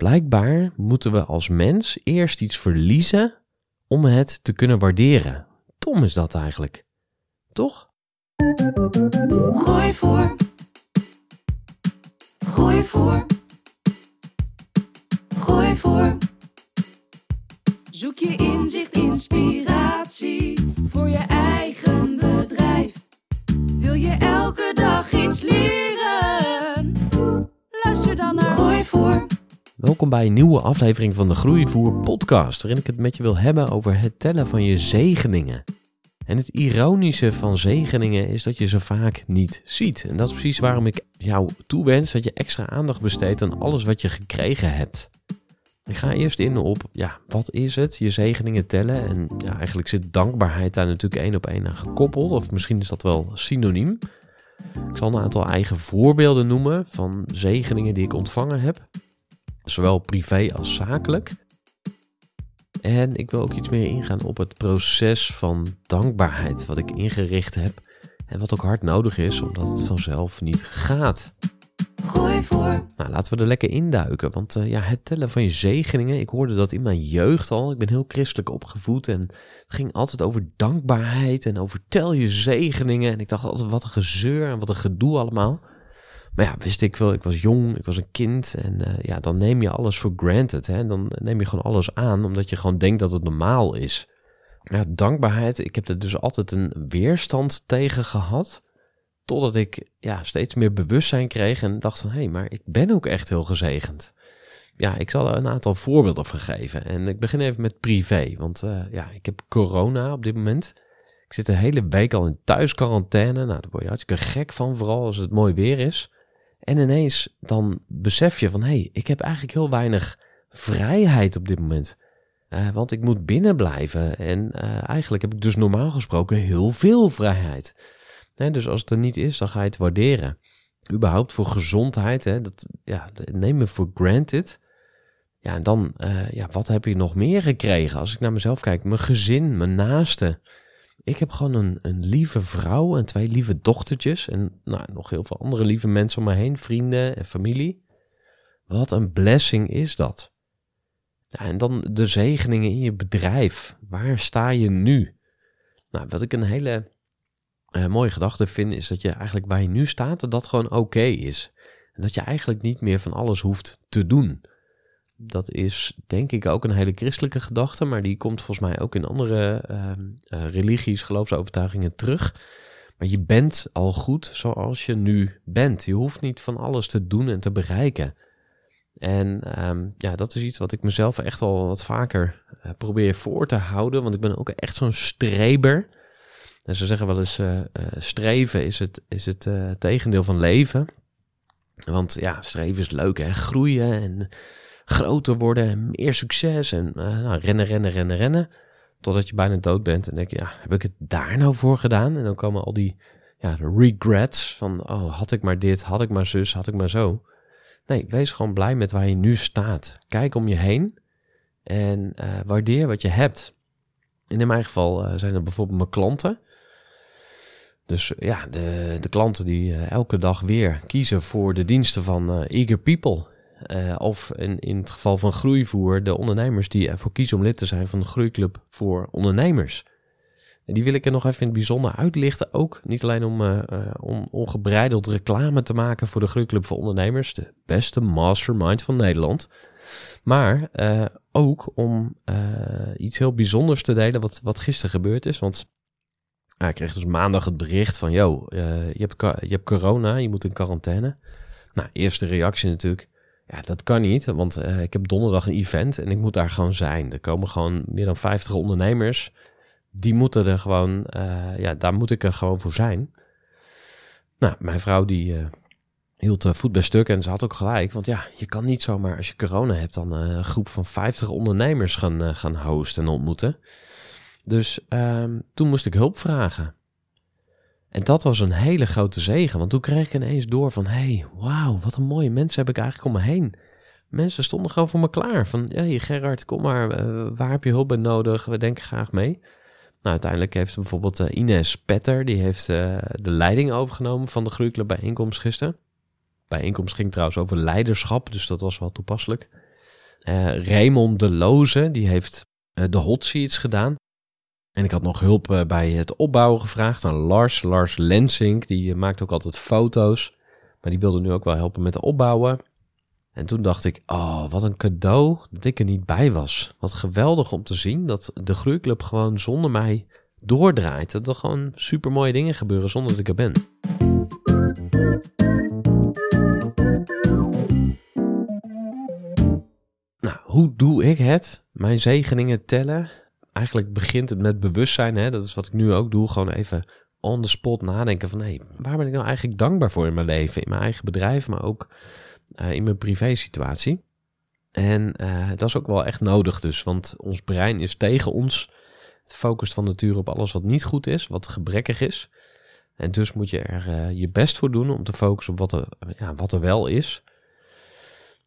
Blijkbaar moeten we als mens eerst iets verliezen om het te kunnen waarderen. Tom is dat eigenlijk. Toch? Gooi voor. Gooi voor. Gooi voor. Zoek je inzicht, inspiratie voor je eigen Welkom bij een nieuwe aflevering van de Groeivoer podcast, waarin ik het met je wil hebben over het tellen van je zegeningen. En het ironische van zegeningen is dat je ze vaak niet ziet. En dat is precies waarom ik jou toewens dat je extra aandacht besteedt aan alles wat je gekregen hebt. Ik ga eerst in op, ja, wat is het? Je zegeningen tellen. En ja, eigenlijk zit dankbaarheid daar natuurlijk één op één aan gekoppeld. Of misschien is dat wel synoniem. Ik zal een aantal eigen voorbeelden noemen van zegeningen die ik ontvangen heb. Zowel privé als zakelijk. En ik wil ook iets meer ingaan op het proces van dankbaarheid wat ik ingericht heb. En wat ook hard nodig is, omdat het vanzelf niet gaat. Gooi voor. Nou, laten we er lekker induiken. Want uh, ja, het tellen van je zegeningen. Ik hoorde dat in mijn jeugd al. Ik ben heel christelijk opgevoed. En het ging altijd over dankbaarheid. En over tel je zegeningen. En ik dacht altijd, wat een gezeur en wat een gedoe allemaal. Ja, wist ik wel, ik was jong, ik was een kind. En uh, ja, dan neem je alles voor granted. Hè? Dan neem je gewoon alles aan, omdat je gewoon denkt dat het normaal is. Ja, dankbaarheid, ik heb er dus altijd een weerstand tegen gehad. Totdat ik ja, steeds meer bewustzijn kreeg en dacht van... hé, hey, maar ik ben ook echt heel gezegend. Ja, ik zal er een aantal voorbeelden van geven. En ik begin even met privé, want uh, ja, ik heb corona op dit moment... Ik zit de hele week al in thuisquarantaine. Nou, daar word je hartstikke gek van, vooral als het mooi weer is. En ineens dan besef je van, hé, hey, ik heb eigenlijk heel weinig vrijheid op dit moment. Uh, want ik moet binnen blijven. En uh, eigenlijk heb ik dus normaal gesproken heel veel vrijheid. Dus als het er niet is, dan ga je het waarderen. Überhaupt voor gezondheid, hè, dat ja, neem me voor granted. Ja, en dan, uh, ja, wat heb je nog meer gekregen? Als ik naar mezelf kijk, mijn gezin, mijn naasten. Ik heb gewoon een, een lieve vrouw en twee lieve dochtertjes. En nou, nog heel veel andere lieve mensen om me heen, vrienden en familie. Wat een blessing is dat. En dan de zegeningen in je bedrijf. Waar sta je nu? Nou, wat ik een hele uh, mooie gedachte vind, is dat je eigenlijk waar je nu staat, dat dat gewoon oké is. En dat je eigenlijk niet meer van alles hoeft te doen. Dat is denk ik ook een hele christelijke gedachte, maar die komt volgens mij ook in andere uh, religies, geloofsovertuigingen terug. Maar je bent al goed zoals je nu bent. Je hoeft niet van alles te doen en te bereiken. En um, ja, dat is iets wat ik mezelf echt al wat vaker uh, probeer voor te houden, want ik ben ook echt zo'n streber. En ze zeggen wel eens, uh, streven is het, is het tegendeel van leven. Want ja, streven is leuk hè, groeien en groter worden en meer succes en uh, nou, rennen, rennen, rennen, rennen. Totdat je bijna dood bent en denk je, ja, heb ik het daar nou voor gedaan? En dan komen al die ja, regrets van, oh, had ik maar dit, had ik maar zus, had ik maar zo. Nee, wees gewoon blij met waar je nu staat. Kijk om je heen en uh, waardeer wat je hebt. In mijn geval uh, zijn er bijvoorbeeld mijn klanten. Dus ja, de, de klanten die elke dag weer kiezen voor de diensten van Eager People. Uh, of in, in het geval van groeivoer, de ondernemers die ervoor kiezen om lid te zijn van de Groeiclub voor Ondernemers. En die wil ik er nog even in het bijzonder uitlichten. Ook niet alleen om, uh, om ongebreideld reclame te maken voor de Groeiclub voor Ondernemers. De beste mastermind van Nederland. Maar ook om iets heel bijzonders te delen wat, wat gisteren gebeurd is. Want ik kreeg dus maandag het bericht van... Yo, je, hebt, je hebt corona, je moet in quarantaine. Nou, eerste reactie natuurlijk. Ja, dat kan niet, want uh, ik heb donderdag een event en ik moet daar gewoon zijn. Er komen gewoon meer dan 50 ondernemers. Die moeten er gewoon, uh, ja, daar moet ik er gewoon voor zijn. Nou, mijn vrouw die uh, hield voet bij stuk en ze had ook gelijk. Want ja, je kan niet zomaar als je corona hebt dan een groep van 50 ondernemers gaan, gaan hosten en ontmoeten. Dus ehm, toen moest ik hulp vragen. En dat was een hele grote zegen, want toen kreeg ik ineens door van, hey, wauw, wat een mooie mensen heb ik eigenlijk om me heen. Mensen stonden gewoon voor me klaar. Van, hey Gerard, kom maar, uh, waar heb je hulp bij nodig? We denken graag mee. Nou, uiteindelijk heeft bijvoorbeeld uh, Ines Petter, die heeft uh, de leiding overgenomen van de Groeiclub bijeenkomst gisteren. Bijeenkomst ging trouwens over leiderschap, dus dat was wel toepasselijk. Raymond de Loze, die heeft de hot seats gedaan. En ik had nog hulp eh, bij het opbouwen gevraagd aan Lars. Lars Lensink, die eh, maakt ook altijd foto's. Maar die wilde nu ook wel helpen met het opbouwen. En toen dacht ik, oh, wat een cadeau dat ik er niet bij was. Wat geweldig om te zien dat de groeiclub gewoon zonder mij doordraait. Dat er gewoon super mooie dingen gebeuren zonder dat ik er ben. Nou, hoe doe ik het? Mijn zegeningen tellen eigenlijk begint het met bewustzijn. Hè? Dat is wat ik nu ook doe. Gewoon even on the spot nadenken van... Hey, waar ben ik nou eigenlijk dankbaar voor in mijn leven? In mijn eigen bedrijf, maar ook uh, in mijn privé situatie. En dat is ook wel echt nodig dus. Want ons brein is tegen ons. Het focust van nature op alles wat niet goed is. Wat gebrekkig is. En dus moet je er uh, je best voor doen om te focussen op wat er, ja, wat er wel is.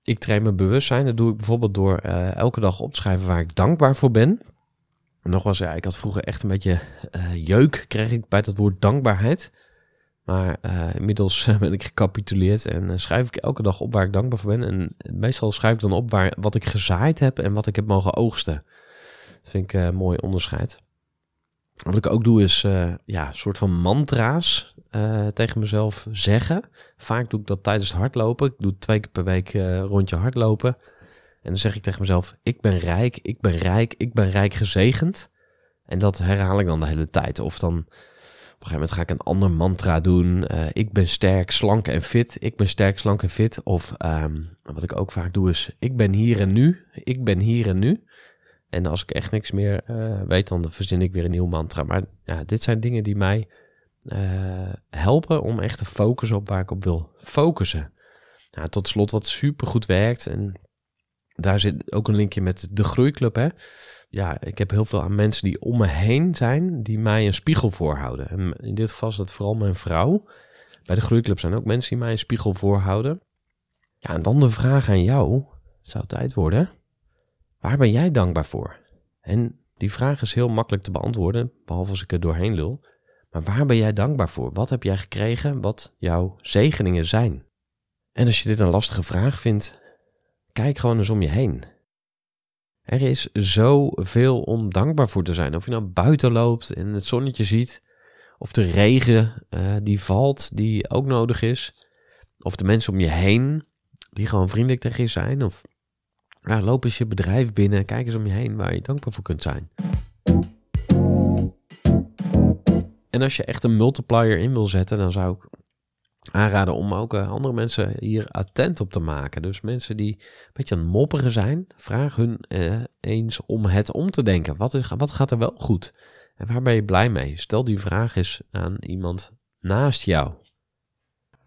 Ik train mijn bewustzijn. Dat doe ik bijvoorbeeld door elke dag op te schrijven waar ik dankbaar voor ben. Nogmaals, ja, ik had vroeger echt een beetje uh, jeuk, kreeg ik bij dat woord dankbaarheid. Maar uh, inmiddels ben ik gecapituleerd en uh, schrijf ik elke dag op waar ik dankbaar voor ben. En meestal schrijf ik dan op waar, wat ik gezaaid heb en wat ik heb mogen oogsten. Dat vind ik een mooi onderscheid. Wat ik ook doe is ja, een soort van mantra's tegen mezelf zeggen. Vaak doe ik dat tijdens het hardlopen. Ik doe twee keer per week rondje hardlopen. En dan zeg ik tegen mezelf: Ik ben rijk, ik ben rijk, ik ben rijk gezegend. En dat herhaal ik dan de hele tijd. Of dan op een gegeven moment ga ik een ander mantra doen. Uh, ik ben sterk, slank en fit. Ik ben sterk, slank en fit. Of um, wat ik ook vaak doe is: Ik ben hier en nu. Ik ben hier en nu. En als ik echt niks meer uh, weet, dan verzin ik weer een nieuw mantra. Maar ja, dit zijn dingen die mij uh, helpen om echt te focussen op waar ik op wil focussen. Nou, tot slot, wat super goed werkt. En daar zit ook een linkje met de groeiclub. Hè? Ja, ik heb heel veel aan mensen die om me heen zijn, die mij een spiegel voorhouden. En in dit geval is dat vooral mijn vrouw. Bij de groeiclub zijn ook mensen die mij een spiegel voorhouden. Ja, en dan de vraag aan jou, zou tijd worden. Waar ben jij dankbaar voor? En die vraag is heel makkelijk te beantwoorden, behalve als ik er doorheen lul. Maar waar ben jij dankbaar voor? Wat heb jij gekregen wat jouw zegeningen zijn? En als je dit een lastige vraag vindt, Kijk gewoon eens om je heen. Er is zoveel om dankbaar voor te zijn. Of je nou buiten loopt en het zonnetje ziet. Of de regen uh, die valt, die ook nodig is. Of de mensen om je heen, die gewoon vriendelijk tegen je zijn. Of loop eens je bedrijf binnen. Kijk eens om je heen waar je dankbaar voor kunt zijn. En als je echt een multiplier in wil zetten, dan zou ik aanraden om ook uh, andere mensen hier attent op te maken. Dus mensen die een beetje aan het mopperen zijn, vraag hun uh, eens om het om te denken. Wat, is, wat gaat er wel goed? En waar ben je blij mee? Stel die vraag eens aan iemand naast jou.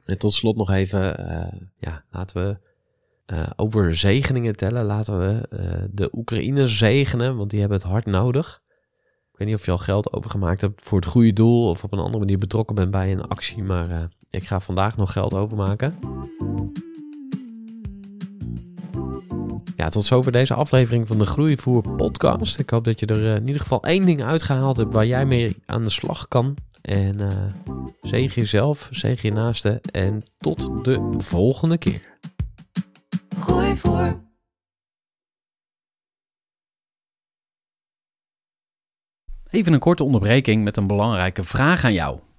En tot slot nog even, uh, ja, laten we over zegeningen tellen. Laten we de Oekraïne zegenen, want die hebben het hard nodig. Ik weet niet of je al geld overgemaakt hebt voor het goede doel of op een andere manier betrokken bent bij een actie, maar ik ga vandaag nog geld overmaken. Ja, tot zover deze aflevering van de Groeivoer podcast. Ik hoop dat je er eh, in ieder geval één ding uitgehaald hebt waar jij mee aan de slag kan. En uh, zeg jezelf, zeg je naaste en tot de volgende keer. Even een korte onderbreking met een belangrijke vraag aan jou.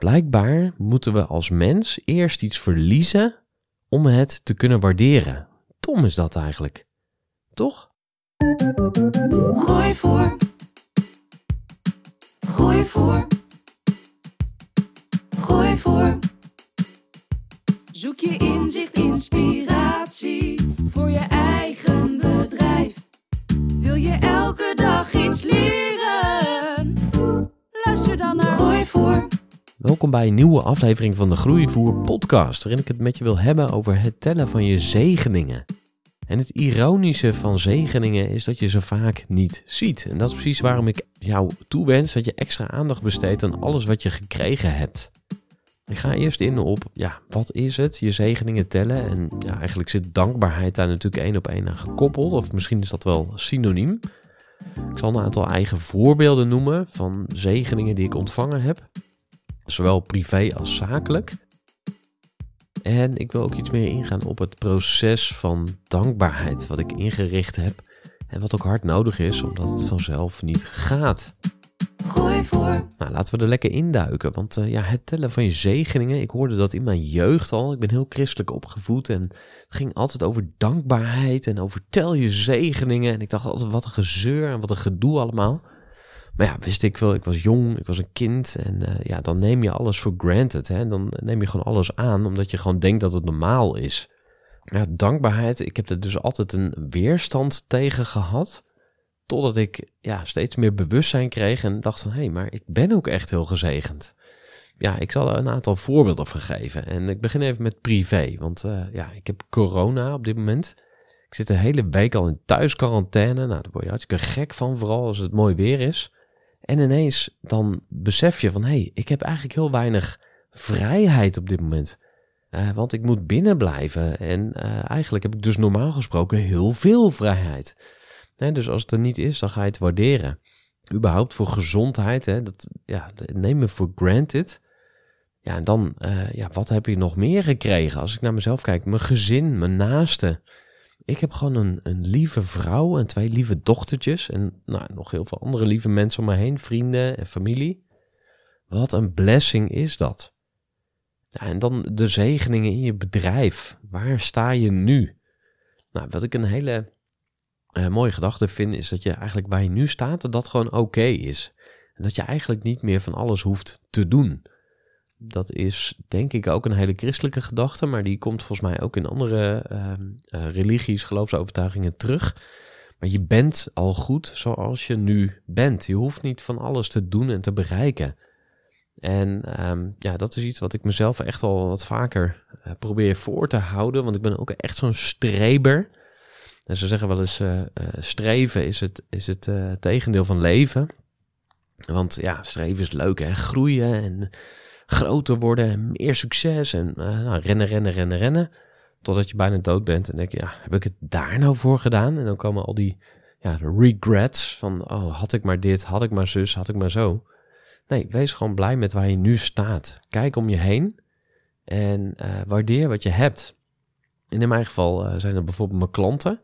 Blijkbaar moeten we als mens eerst iets verliezen om het te kunnen waarderen. Tom is dat eigenlijk. Toch? Gooi voor. Gooi voor. Gooi voor. Zoek je inzicht, inspiratie voor je eigen Welkom bij een nieuwe aflevering van de Groeivoer podcast, waarin ik het met je wil hebben over het tellen van je zegeningen. En het ironische van zegeningen is dat je ze vaak niet ziet. En dat is precies waarom ik jou toewens dat je extra aandacht besteedt aan alles wat je gekregen hebt. Ik ga eerst in op, ja, wat is het? Je zegeningen tellen. En ja, eigenlijk zit dankbaarheid daar natuurlijk één op één aan gekoppeld. Of misschien is dat wel synoniem. Ik zal een aantal eigen voorbeelden noemen van zegeningen die ik ontvangen heb. Zowel privé als zakelijk. En ik wil ook iets meer ingaan op het proces van dankbaarheid wat ik ingericht heb. En wat ook hard nodig is, omdat het vanzelf niet gaat. Gooi voor. Nou, laten we er lekker induiken. Want eh, ja, het tellen van je zegeningen. Ik hoorde dat in mijn jeugd al. Ik ben heel christelijk opgevoed. En het ging altijd over dankbaarheid. En over tel je zegeningen. En ik dacht altijd, wat een gezeur en wat een gedoe allemaal. Maar ja, wist ik wel, ik was jong, ik was een kind. En eh, ja, dan neem je alles voor granted. Hè? Dan neem je gewoon alles aan, omdat je gewoon denkt dat het normaal is. Ja, dankbaarheid, ik heb er dus altijd een weerstand tegen gehad. Totdat ik ja, steeds meer bewustzijn kreeg en dacht van... hé, hey, maar ik ben ook echt heel gezegend. Ja, ik zal er een aantal voorbeelden van geven. En ik begin even met privé, want uh, ja, ik heb corona op dit moment. Ik zit de hele week al in thuisquarantaine. Nou, daar word je hartstikke gek van, vooral als het mooi weer is. En ineens dan besef je van, hé, hey, ik heb eigenlijk heel weinig vrijheid op dit moment. Uh, want ik moet binnen blijven. En uh, eigenlijk heb ik dus normaal gesproken heel veel vrijheid. Dus als het er niet is, dan ga je het waarderen. Überhaupt voor gezondheid, hè, dat, ja, neem me voor granted. Ja, en dan, uh, ja, wat heb je nog meer gekregen? Als ik naar mezelf kijk, mijn gezin, mijn naasten. Ik heb gewoon een, een lieve vrouw en twee lieve dochtertjes. En nou, nog heel veel andere lieve mensen om me heen, vrienden en familie. Wat een blessing is dat. Ja, en dan de zegeningen in je bedrijf. Waar sta je nu? Nou, wat ik een hele uh, mooie gedachte vind, is dat je eigenlijk waar je nu staat, dat dat gewoon oké is. En dat je eigenlijk niet meer van alles hoeft te doen. Dat is denk ik ook een hele christelijke gedachte, maar die komt volgens mij ook in andere uh, religies, geloofsovertuigingen terug. Maar je bent al goed zoals je nu bent. Je hoeft niet van alles te doen en te bereiken. En um, ja, dat is iets wat ik mezelf echt al wat vaker uh, probeer voor te houden. Want ik ben ook echt zo'n streber. En ze zeggen wel eens, uh, streven is het, is het tegendeel van leven. Want ja, streven is leuk hè, groeien en groter worden en meer succes. En nou, rennen, rennen, rennen, rennen. Totdat je bijna dood bent en denk je, ja, heb ik het daar nou voor gedaan? En dan komen al die ja, regrets van, oh, had ik maar dit, had ik maar zus, had ik maar zo. Nee, wees gewoon blij met waar je nu staat. Kijk om je heen en uh, waardeer wat je hebt. In mijn geval uh, zijn er bijvoorbeeld mijn klanten.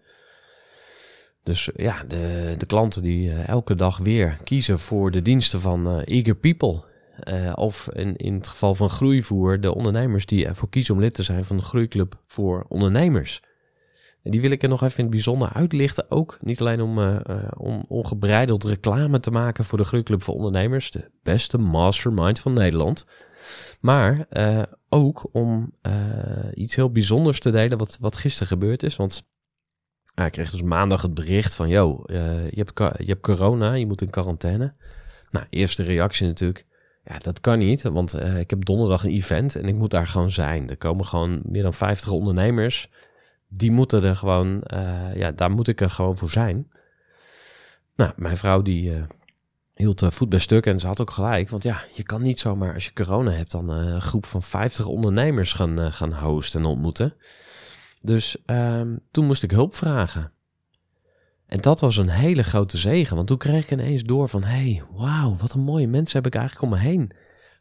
Dus ja, de, de klanten die elke dag weer kiezen voor de diensten van Eager People. Of in, in het geval van groeivoer, de ondernemers die ervoor kiezen om lid te zijn van de Groeiclub voor Ondernemers. En die wil ik er nog even in het bijzonder uitlichten. Ook niet alleen om, uh, om ongebreideld reclame te maken voor de Groeiclub voor Ondernemers. De beste mastermind van Nederland. Maar ook om iets heel bijzonders te delen wat, wat gisteren gebeurd is. Want ik kreeg dus maandag het bericht van... Yo, je, hebt, je hebt corona, je moet in quarantaine. Nou, eerste reactie natuurlijk... Ja, dat kan niet, want ik heb donderdag een event en ik moet daar gewoon zijn. Er komen gewoon meer dan 50 ondernemers die moeten er gewoon, uh, ja, daar moet ik er gewoon voor zijn. Nou, mijn vrouw die uh, hield voet bij stuk en ze had ook gelijk. Want ja, je kan niet zomaar als je corona hebt dan een groep van 50 ondernemers gaan, gaan hosten en ontmoeten. Dus ehm, toen moest ik hulp vragen. En dat was een hele grote zegen, want toen kreeg ik ineens door van... hey, wauw, wat een mooie mensen heb ik eigenlijk om me heen.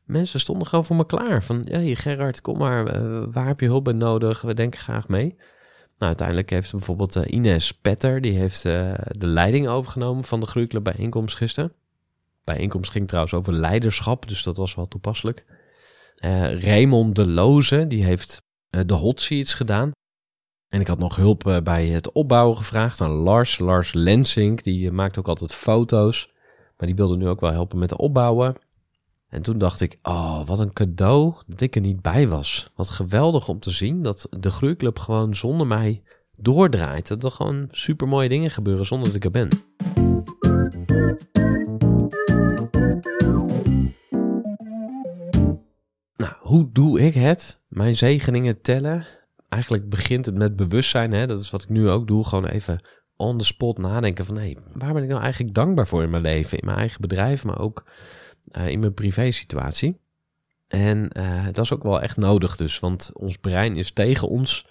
Mensen stonden gewoon voor me klaar. Van, hey Gerard, kom maar, waar heb je hulp bij nodig? We denken graag mee. Nou, uiteindelijk heeft bijvoorbeeld uh, Ines Petter, die heeft uh, de leiding overgenomen van de Groeiclub bijeenkomst gisteren. Bijeenkomst ging trouwens over leiderschap, dus dat was wel toepasselijk. Raymond de Loze, die heeft de hot seats gedaan. En ik had nog hulp bij het opbouwen gevraagd aan Lars, Lars Lensink. Die maakt ook altijd foto's, maar die wilde nu ook wel helpen met de opbouwen. En toen dacht ik, oh, wat een cadeau dat ik er niet bij was. Wat geweldig om te zien dat de groeiclub gewoon zonder mij doordraait. Dat er gewoon super mooie dingen gebeuren zonder dat ik er ben. Nou, hoe doe ik het? Mijn zegeningen tellen. Eigenlijk begint het met bewustzijn. Hè? Dat is wat ik nu ook doe. Gewoon even on the spot nadenken van... hé, waar ben ik nou eigenlijk dankbaar voor in mijn leven? In mijn eigen bedrijf, maar ook uh, in mijn privé situatie. En dat is ook wel echt nodig dus, want ons brein is tegen ons.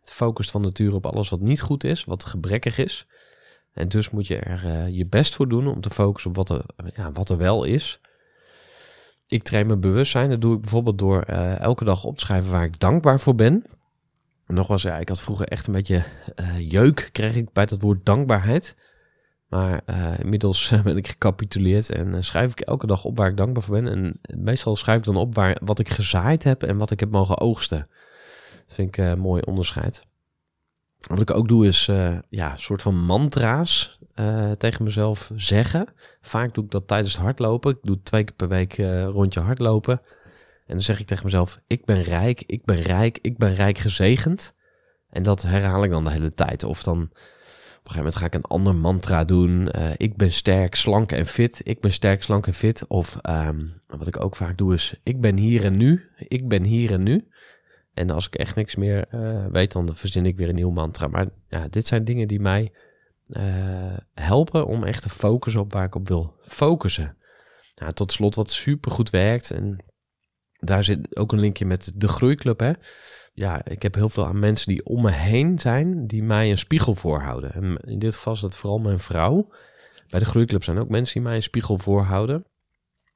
Het focust van nature op alles wat niet goed is, wat gebrekkig is. En dus moet je er uh, je best voor doen om te focussen op wat er, ja, wat er wel is. Ik train mijn bewustzijn. Dat doe ik bijvoorbeeld door elke dag op te schrijven waar ik dankbaar voor ben. Nogmaals, ja, ik had vroeger echt een beetje jeuk, kreeg ik bij dat woord dankbaarheid. Maar uh, inmiddels ben ik gecapituleerd en uh, schrijf ik elke dag op waar ik dankbaar voor ben. En meestal schrijf ik dan op waar, wat ik gezaaid heb en wat ik heb mogen oogsten. Dat vind ik een uh, mooi onderscheid. Wat ik ook doe is ja, een soort van mantra's tegen mezelf zeggen. Vaak doe ik dat tijdens het hardlopen. Ik doe twee keer per week rondje hardlopen. En dan zeg ik tegen mezelf, ik ben rijk, ik ben rijk, ik ben rijk gezegend. En dat herhaal ik dan de hele tijd. Of dan een gegeven moment ga ik een ander mantra doen. Uh, ik ben sterk, slank en fit. Ik ben sterk, slank en fit. Of um, wat ik ook vaak doe is, ik ben hier en nu. Ik ben hier en nu. En als ik echt niks meer uh, weet, dan verzin ik weer een nieuw mantra. Maar ja, dit zijn dingen die mij uh, helpen om echt te focussen op waar ik op wil focussen. Nou, tot slot wat super goed werkt. En daar zit ook een linkje met de groeiclub. Hè? ja, ik heb heel veel aan mensen die om me heen zijn, die mij een spiegel voorhouden. En in dit geval is dat vooral mijn vrouw. Bij de groeiclub zijn ook mensen die mij een spiegel voorhouden.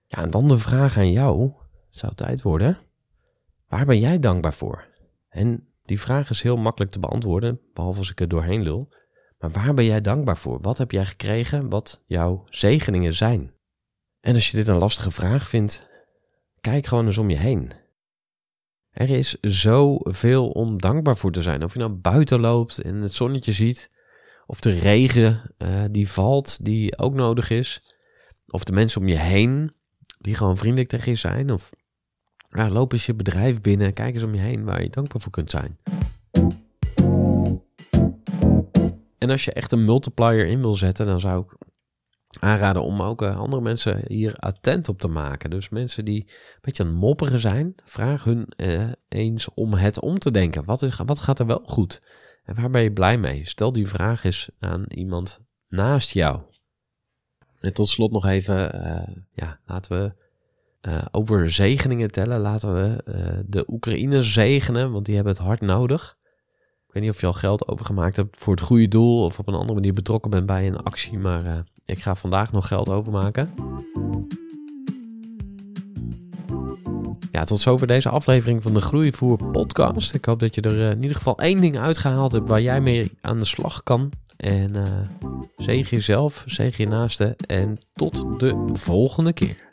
Ja, en dan de vraag aan jou, zou tijd worden, waar ben jij dankbaar voor? En die vraag is heel makkelijk te beantwoorden, behalve als ik er doorheen lul. Maar waar ben jij dankbaar voor? Wat heb jij gekregen wat jouw zegeningen zijn? En als je dit een lastige vraag vindt, kijk gewoon eens om je heen. Er is zoveel om dankbaar voor te zijn. Of je nou buiten loopt en het zonnetje ziet. Of de regen uh, die valt, die ook nodig is. Of de mensen om je heen, die gewoon vriendelijk tegen je zijn. Of loop eens je bedrijf binnen. Kijk eens om je heen waar je dankbaar voor kunt zijn. En als je echt een multiplier in wil zetten, dan zou ik aanraden om ook uh, andere mensen hier attent op te maken. Dus mensen die een beetje aan het mopperen zijn, vraag hun uh, eens om het om te denken. Wat, is, wat gaat er wel goed? En waar ben je blij mee? Stel die vraag eens aan iemand naast jou. En tot slot nog even, uh, ja, laten we over zegeningen tellen. Laten we de Oekraïners zegenen, want die hebben het hard nodig. Ik weet niet of je al geld overgemaakt hebt voor het goede doel of op een andere manier betrokken bent bij een actie, maar ik ga vandaag nog geld overmaken. Ja, tot zover deze aflevering van de Groeivoer podcast. Ik hoop dat je er eh, in ieder geval één ding uitgehaald hebt waar jij mee aan de slag kan. En uh, zeg jezelf, zeg je naaste en tot de volgende keer.